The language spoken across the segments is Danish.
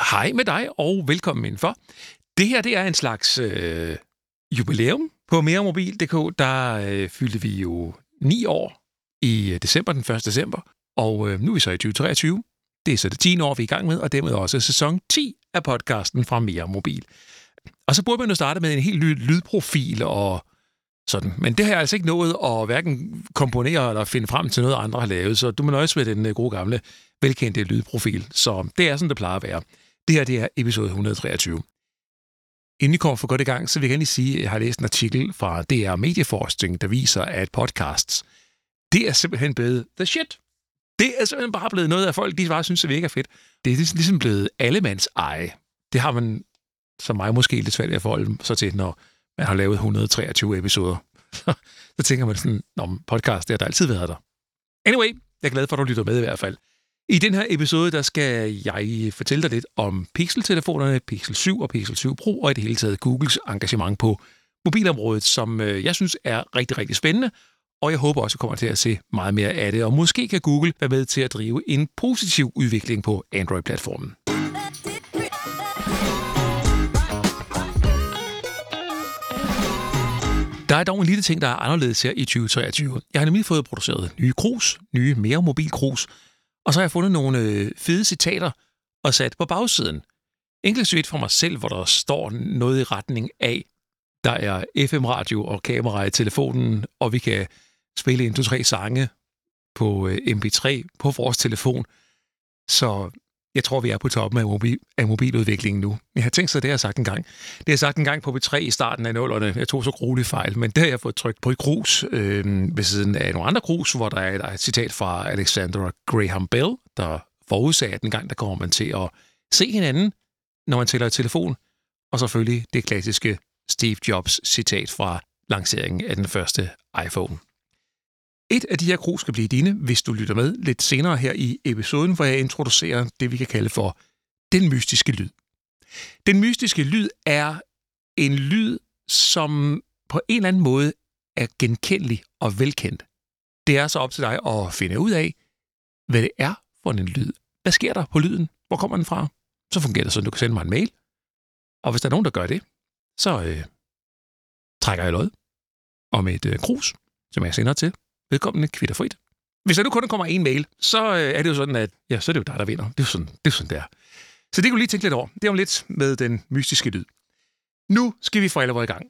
Hej med dig, og velkommen indenfor. Det her det er en slags øh, jubilæum. På meremobil.dk, der øh, fyldte vi jo ni år i øh, december, den 1. december, og øh, nu er vi så i 2023. Det er så det 10. år, vi er i gang med, og dermed også sæson 10 af podcasten fra Mere Mobil. Og så burde man jo starte med en helt ny lydprofil og sådan. Men det har jeg altså ikke nået at hverken komponere eller finde frem til noget, andre har lavet, så du må nøjes med den øh, gode gamle, velkendte lydprofil. Så det er sådan, det plejer at være. Det her det er episode 123. Inden vi kommer for godt i gang, så vil jeg gerne lige sige, at jeg har læst en artikel fra DR Medieforskning, der viser, at podcasts, det er simpelthen blevet the shit. Det er simpelthen bare blevet noget, af folk de bare synes, det virker fedt. Det er ligesom, ligesom, blevet allemands eje. Det har man, som mig måske, lidt svært at forholde sig til, når man har lavet 123 episoder. så tænker man sådan, Nå, podcast, det har der altid været der. Anyway, jeg er glad for, at du lytter med i hvert fald. I den her episode, der skal jeg fortælle dig lidt om Pixel-telefonerne, Pixel 7 og Pixel 7 Pro, og i det hele taget Googles engagement på mobilområdet, som øh, jeg synes er rigtig, rigtig spændende, og jeg håber også, at kommer til at se meget mere af det, og måske kan Google være med til at drive en positiv udvikling på Android-platformen. Der er dog en lille ting, der er anderledes her i 2023. Jeg har nemlig fået produceret nye krus, nye mere mobil krus, og så har jeg fundet nogle øh, fede citater og sat på bagsiden. Inklusive for mig selv, hvor der står noget i retning af, der er FM-radio og kamera i telefonen, og vi kan spille en, to, tre sange på øh, MP3 på vores telefon. Så jeg tror, vi er på toppen af, mobil, af mobiludviklingen nu. Jeg har tænkt sig, det har jeg sagt en gang. Det har jeg sagt en gang på B3 i starten af nullerne. Jeg tog så grueligt fejl, men det har jeg fået trykt på i krus øh, ved siden af nogle andre krus, hvor der er, der er et citat fra Alexander Graham Bell, der forudsagde, at en gang der kommer man til at se hinanden, når man tæller i telefon, og selvfølgelig det klassiske Steve Jobs citat fra lanceringen af den første iPhone. Et af de her krus skal blive dine, hvis du lytter med lidt senere her i episoden, hvor jeg introducerer det, vi kan kalde for den mystiske lyd. Den mystiske lyd er en lyd, som på en eller anden måde er genkendelig og velkendt. Det er så op til dig at finde ud af, hvad det er for en lyd. Hvad sker der på lyden? Hvor kommer den fra? Så fungerer det sådan, du kan sende mig en mail. Og hvis der er nogen, der gør det, så øh, trækker jeg lod om et øh, krus, som jeg sender til vedkommende kvitterfrit. Hvis der nu kun kommer en mail, så øh, er det jo sådan, at ja, så er det jo dig, der vinder. Det er jo sådan, det er, sådan, det er. Så det kan du lige tænke lidt over. Det er om lidt med den mystiske lyd. Nu skal vi for alvor i gang.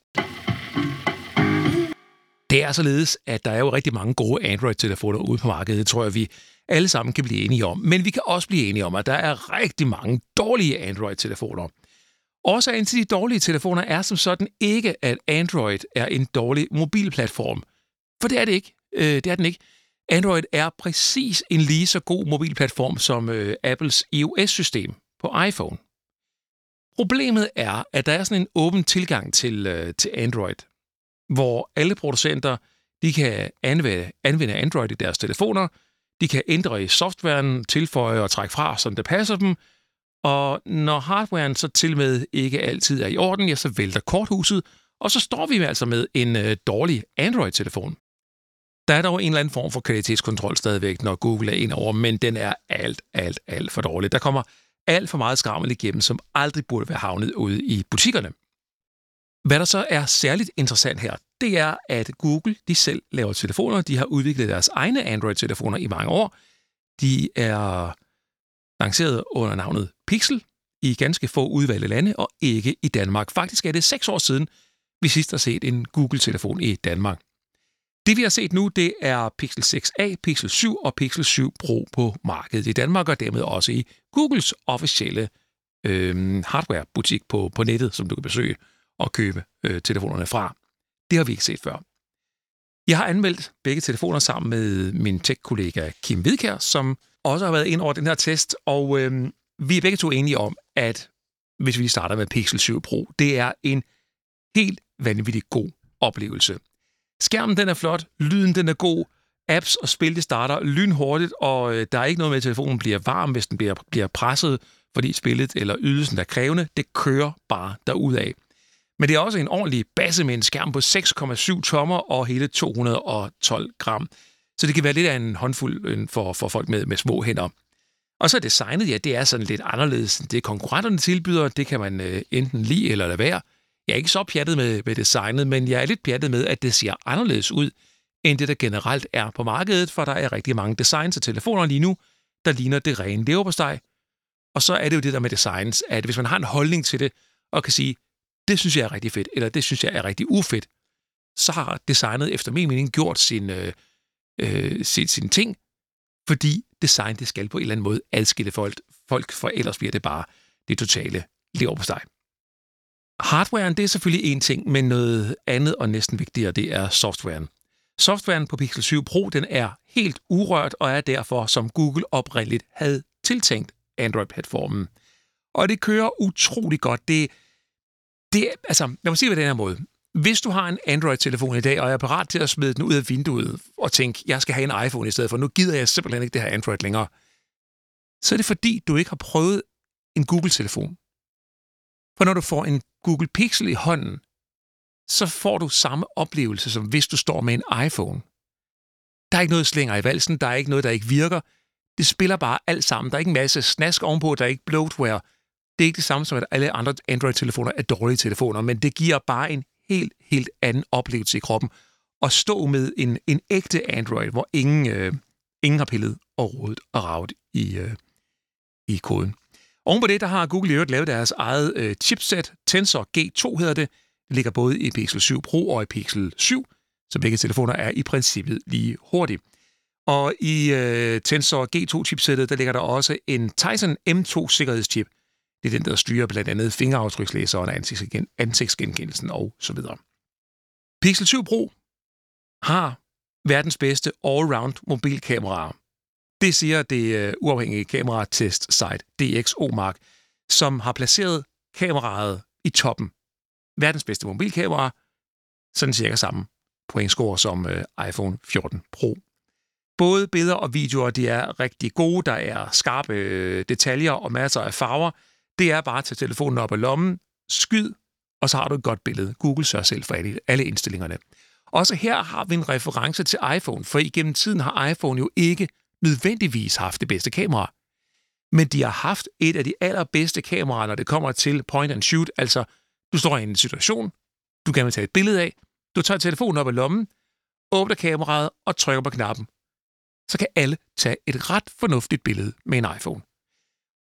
Det er således, at der er jo rigtig mange gode Android-telefoner ude på markedet. Det tror jeg, vi alle sammen kan blive enige om. Men vi kan også blive enige om, at der er rigtig mange dårlige Android-telefoner. Årsagen til de dårlige telefoner er som sådan ikke, at Android er en dårlig mobilplatform. For det er det ikke. Øh, det er den ikke. Android er præcis en lige så god mobilplatform som øh, Apples iOS-system på iPhone. Problemet er, at der er sådan en åben tilgang til, øh, til Android, hvor alle producenter de kan anvende, anvende Android i deres telefoner, de kan ændre i softwaren, tilføje og trække fra, som det passer dem, og når hardwaren så til med ikke altid er i orden, ja, så vælter korthuset, og så står vi altså med en øh, dårlig Android-telefon. Der er dog en eller anden form for kvalitetskontrol stadigvæk, når Google er ind over, men den er alt, alt, alt for dårlig. Der kommer alt for meget skrammel igennem, som aldrig burde være havnet ude i butikkerne. Hvad der så er særligt interessant her, det er, at Google de selv laver telefoner. De har udviklet deres egne Android-telefoner i mange år. De er lanceret under navnet Pixel i ganske få udvalgte lande, og ikke i Danmark. Faktisk er det seks år siden, vi sidst har set en Google-telefon i Danmark. Det vi har set nu, det er Pixel 6a, Pixel 7 og Pixel 7 Pro på markedet i Danmark, og dermed også i Googles officielle øh, hardware-butik på, på nettet, som du kan besøge og købe øh, telefonerne fra. Det har vi ikke set før. Jeg har anmeldt begge telefoner sammen med min tech-kollega Kim Hvidkær, som også har været ind over den her test, og øh, vi er begge to enige om, at hvis vi starter med Pixel 7 Pro, det er en helt vanvittig god oplevelse. Skærmen den er flot, lyden den er god, apps og spil det starter lynhurtigt, og øh, der er ikke noget med, at telefonen bliver varm, hvis den bliver, bliver presset, fordi spillet eller ydelsen er krævende. Det kører bare derudad. Men det er også en ordentlig basse med en skærm på 6,7 tommer og hele 212 gram. Så det kan være lidt af en håndfuld øh, for, for folk med, med små hænder. Og så er designet, ja, det er sådan lidt anderledes end det konkurrenterne tilbyder. Det kan man øh, enten lide eller lade være. Jeg er ikke så pjattet med, med designet, men jeg er lidt pjattet med, at det ser anderledes ud, end det, der generelt er på markedet, for der er rigtig mange designs af telefoner lige nu, der ligner det rene leverpostej. Og så er det jo det der med designs, at hvis man har en holdning til det, og kan sige, det synes jeg er rigtig fedt, eller det synes jeg er rigtig ufedt, så har designet efter min mening gjort sin, øh, øh, sin, sin ting, fordi design det skal på en eller anden måde adskille folk, folk for ellers bliver det bare det totale leverpostej. Hardwaren, det er selvfølgelig en ting, men noget andet og næsten vigtigere, det er softwaren. Softwaren på Pixel 7 Pro, den er helt urørt og er derfor, som Google oprindeligt havde tiltænkt Android-platformen. Og det kører utrolig godt. Det, det, altså, lad mig sige på den her måde. Hvis du har en Android-telefon i dag, og er parat til at smide den ud af vinduet og tænke, jeg skal have en iPhone i stedet for, nu gider jeg simpelthen ikke det her Android længere, så er det fordi, du ikke har prøvet en Google-telefon. For når du får en Google Pixel i hånden, så får du samme oplevelse, som hvis du står med en iPhone. Der er ikke noget slinger i valsen, der er ikke noget, der ikke virker. Det spiller bare alt sammen. Der er ikke en masse snask ovenpå, der er ikke bloatware. Det er ikke det samme som, at alle andre Android-telefoner er dårlige telefoner, men det giver bare en helt, helt anden oplevelse i kroppen at stå med en, en ægte Android, hvor ingen, øh, ingen har pillet og rodet og ravet i, øh, i koden. Oven på det, der har Google i øvrigt lavet deres eget øh, chipset, Tensor G2 hedder det. Det ligger både i Pixel 7 Pro og i Pixel 7, så begge telefoner er i princippet lige hurtige. Og i øh, Tensor G2-chipsættet, der ligger der også en Tizen M2-sikkerhedschip. Det er den, der styrer blandt andet fingeraftrykslæseren, ansigtsgenkendelsen og så videre. Pixel 7 Pro har verdens bedste all-round mobilkameraer. Det siger det øh, uafhængige kameratest site DxOMark, som har placeret kameraet i toppen. Verdens bedste mobilkamera, sådan cirka samme pointscore som øh, iPhone 14 Pro. Både billeder og videoer de er rigtig gode. Der er skarpe øh, detaljer og masser af farver. Det er bare at tage telefonen op af lommen, skyd, og så har du et godt billede. Google sørger selv for alle indstillingerne. Også her har vi en reference til iPhone, for igennem tiden har iPhone jo ikke nødvendigvis haft det bedste kamera. Men de har haft et af de allerbedste kameraer, når det kommer til point and shoot. Altså, du står i en situation, du gerne vil tage et billede af, du tager telefonen op af lommen, åbner kameraet og trykker på knappen. Så kan alle tage et ret fornuftigt billede med en iPhone.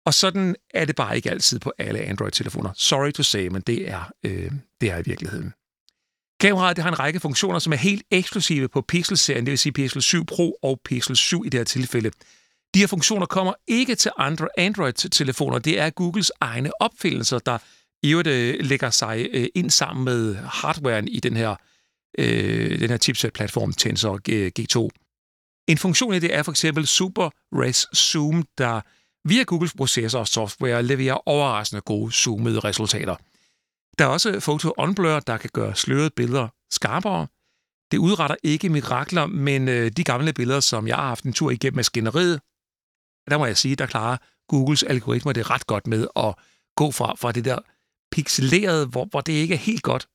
Og sådan er det bare ikke altid på alle Android-telefoner. Sorry to say, men det er, øh, det er i virkeligheden. Kameraet det har en række funktioner, som er helt eksklusive på Pixel-serien, det vil sige Pixel 7 Pro og Pixel 7 i det her tilfælde. De her funktioner kommer ikke til andre Android-telefoner. Det er Googles egne opfindelser, der i øvrigt øh, lægger sig øh, ind sammen med hardwaren i den her, øh, den her chipset-platform Tensor G2. Øh, en funktion i det er for eksempel Super Res Zoom, der via Googles processor og software leverer overraskende gode zoomede resultater. Der er også Photo Unblur, der kan gøre slørede billeder skarpere. Det udretter ikke mirakler, men øh, de gamle billeder, som jeg har haft en tur igennem maskineriet, der må jeg sige, der klarer Googles algoritmer det ret godt med at gå fra, fra det der pixelerede, hvor, hvor det ikke er helt godt,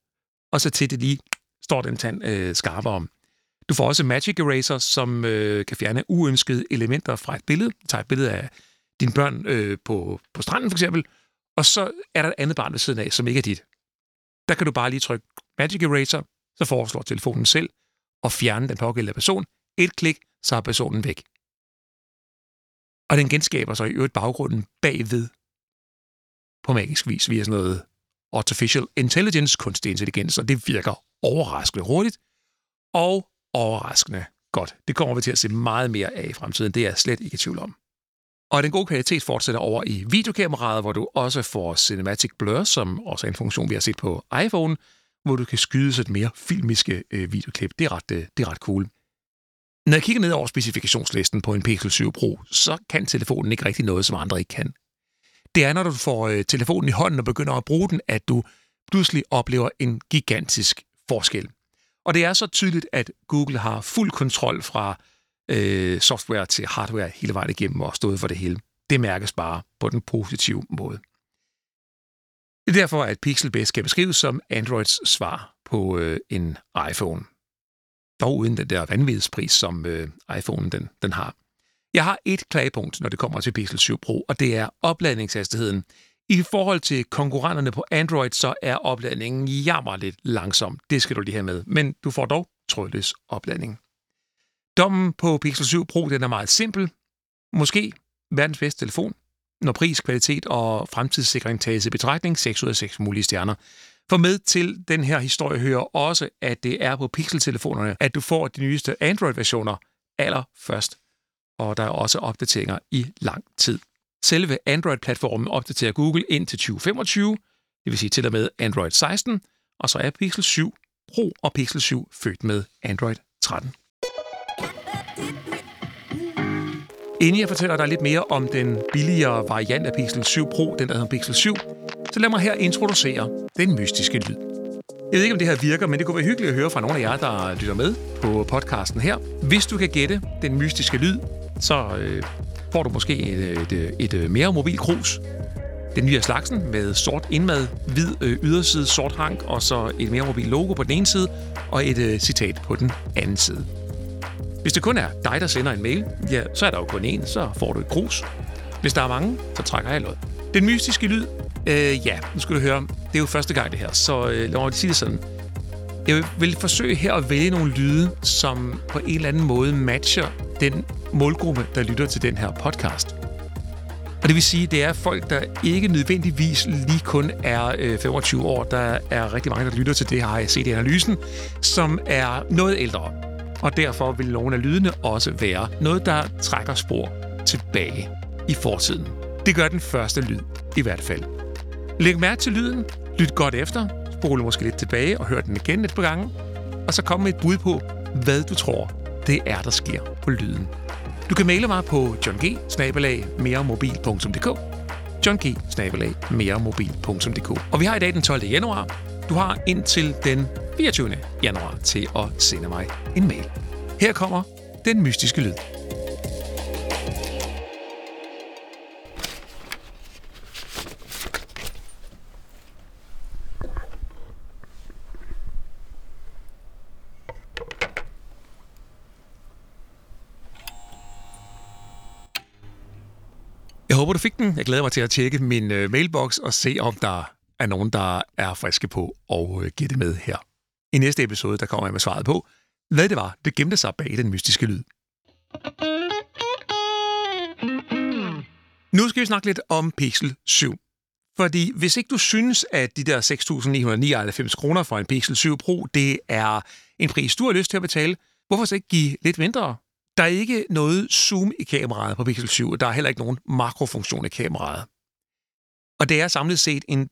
og så til det lige står den tand øh, skarpere. Du får også Magic Eraser, som øh, kan fjerne uønskede elementer fra et billede. Du tager et billede af dine børn øh, på, på stranden for eksempel, og så er der et andet barn ved siden af, som ikke er dit. Der kan du bare lige trykke Magic Eraser, så foreslår telefonen selv at fjerne den pågældende person. Et klik, så er personen væk. Og den genskaber så i øvrigt baggrunden bagved på magisk vis via sådan noget artificial intelligence, kunstig intelligens, og det virker overraskende hurtigt og overraskende godt. Det kommer vi til at se meget mere af i fremtiden, det er jeg slet ikke i tvivl om. Og den gode kvalitet fortsætter over i videokameraet, hvor du også får Cinematic Blur, som også er en funktion, vi har set på iPhone, hvor du kan skyde sådan mere filmiske øh, videoklip. Det er, ret, øh, det er ret cool. Når jeg kigger ned over specifikationslisten på en Pixel 7 Pro, så kan telefonen ikke rigtig noget, som andre ikke kan. Det er, når du får øh, telefonen i hånden og begynder at bruge den, at du pludselig oplever en gigantisk forskel. Og det er så tydeligt, at Google har fuld kontrol fra øh, software til hardware hele vejen igennem og stået for det hele. Det mærkes bare på den positive måde. Det er derfor, at Pixel bedst kan beskrives som Androids svar på øh, en iPhone. Dog uden den der vanvidspris, som øh, iPhone den, den har. Jeg har et klagepunkt, når det kommer til Pixel 7 Pro, og det er opladningshastigheden. I forhold til konkurrenterne på Android, så er opladningen jammer lidt langsom. Det skal du lige have med. Men du får dog trådløs opladning. Dommen på Pixel 7 Pro den er meget simpel. Måske verdens bedste telefon, når pris, kvalitet og fremtidssikring tages i betragtning, 6 ud af 6 mulige stjerner. For med til den her historie hører også, at det er på Pixel-telefonerne, at du får de nyeste Android-versioner allerførst. Og der er også opdateringer i lang tid. Selve Android-platformen opdaterer Google ind til 2025, det vil sige til og med Android 16, og så er Pixel 7 Pro og Pixel 7 født med Android 13. Inden jeg fortæller dig lidt mere om den billigere variant af Pixel 7 Pro, den der hedder Pixel 7, så lad mig her introducere den mystiske lyd. Jeg ved ikke, om det her virker, men det kunne være hyggeligt at høre fra nogle af jer, der lytter med på podcasten her. Hvis du kan gætte den mystiske lyd, så øh, får du måske et, øh, et, øh, et, øh, mere mobil krus. Den nye slagsen med sort indmad, hvid øh, yderside, sort hank og så et mere mobil logo på den ene side og et øh, citat på den anden side. Hvis det kun er dig, der sender en mail, ja, så er der jo kun én, så får du et krus. Hvis der er mange, så trækker jeg lod. Den mystiske lyd, øh, ja, nu skal du høre, det er jo første gang det her, så øh, lad mig sige det sådan. Jeg vil forsøge her at vælge nogle lyde, som på en eller anden måde matcher den målgruppe, der lytter til den her podcast. Og det vil sige, det er folk, der ikke nødvendigvis lige kun er øh, 25 år. Der er rigtig mange, der lytter til det, har jeg set i analysen, som er noget ældre. Og derfor vil nogle af lydene også være noget, der trækker spor tilbage i fortiden. Det gør den første lyd i hvert fald. Læg mærke til lyden, lyt godt efter, spole måske lidt tilbage og hør den igen et par gange, og så kom med et bud på, hvad du tror, det er, der sker på lyden. Du kan maile mig på johng meremobil.dk johng meremobil.dk Og vi har i dag den 12. januar. Du har indtil den 24. januar til at sende mig en mail. Her kommer den mystiske lyd. Jeg håber, du fik den. Jeg glæder mig til at tjekke min øh, mailbox og se, om der er nogen, der er friske på og øh, gætte med her. I næste episode, der kommer jeg med svaret på, hvad det var, det gemte sig bag den mystiske lyd. Nu skal vi snakke lidt om Pixel 7. Fordi hvis ikke du synes, at de der 6.999 kroner for en Pixel 7 Pro, det er en pris, du har lyst til at betale, hvorfor så ikke give lidt mindre? Der er ikke noget zoom i kameraet på Pixel 7, og der er heller ikke nogen makrofunktion i kameraet. Og det er samlet set en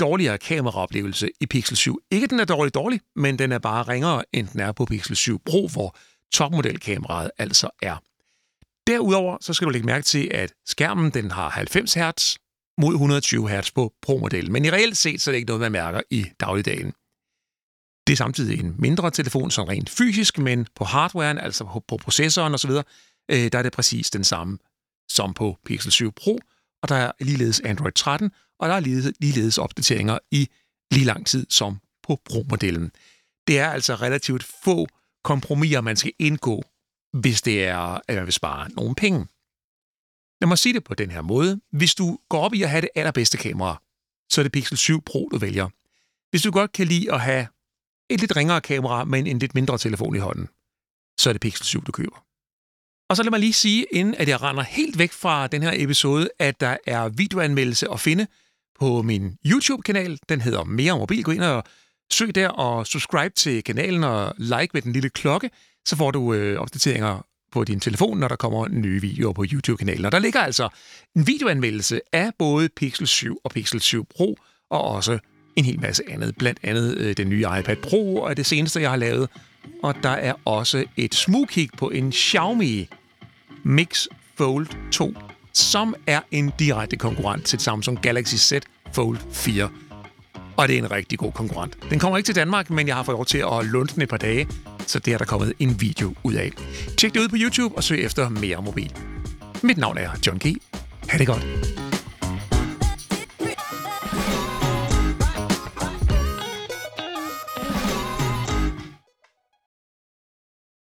dårligere kameraoplevelse i Pixel 7. Ikke den er dårlig dårlig, men den er bare ringere, end den er på Pixel 7 Pro, hvor topmodelkameraet altså er. Derudover så skal du lægge mærke til, at skærmen den har 90 Hz mod 120 Hz på Pro-modellen, men i reelt set så er det ikke noget, man mærker i dagligdagen. Det er samtidig en mindre telefon, som rent fysisk, men på hardwaren, altså på, processoren osv., øh, der er det præcis den samme som på Pixel 7 Pro, og der er ligeledes Android 13, og der er ligeledes opdateringer i lige lang tid som på Pro-modellen. Det er altså relativt få kompromiser, man skal indgå, hvis det er, at man vil spare nogle penge. Lad mig sige det på den her måde. Hvis du går op i at have det allerbedste kamera, så er det Pixel 7 Pro, du vælger. Hvis du godt kan lide at have et lidt ringere kamera, men en lidt mindre telefon i hånden, så er det Pixel 7, du køber. Og så lad mig lige sige, inden at jeg render helt væk fra den her episode, at der er videoanmeldelse at finde på min YouTube-kanal. Den hedder Mere Mobil. Gå ind og søg der og subscribe til kanalen og like med den lille klokke, så får du øh, opdateringer på din telefon, når der kommer nye videoer på YouTube-kanalen. Og der ligger altså en videoanmeldelse af både Pixel 7 og Pixel 7 Pro, og også en hel masse andet. Blandt andet øh, den nye iPad Pro og det seneste, jeg har lavet. Og der er også et smugkig på en Xiaomi Mix Fold 2, som er en direkte konkurrent til Samsung Galaxy Z Fold 4. Og det er en rigtig god konkurrent. Den kommer ikke til Danmark, men jeg har fået lov til at låne den et par dage, så det er der kommet en video ud af. Tjek det ud på YouTube og søg efter mere mobil. Mit navn er John G. Ha' det godt.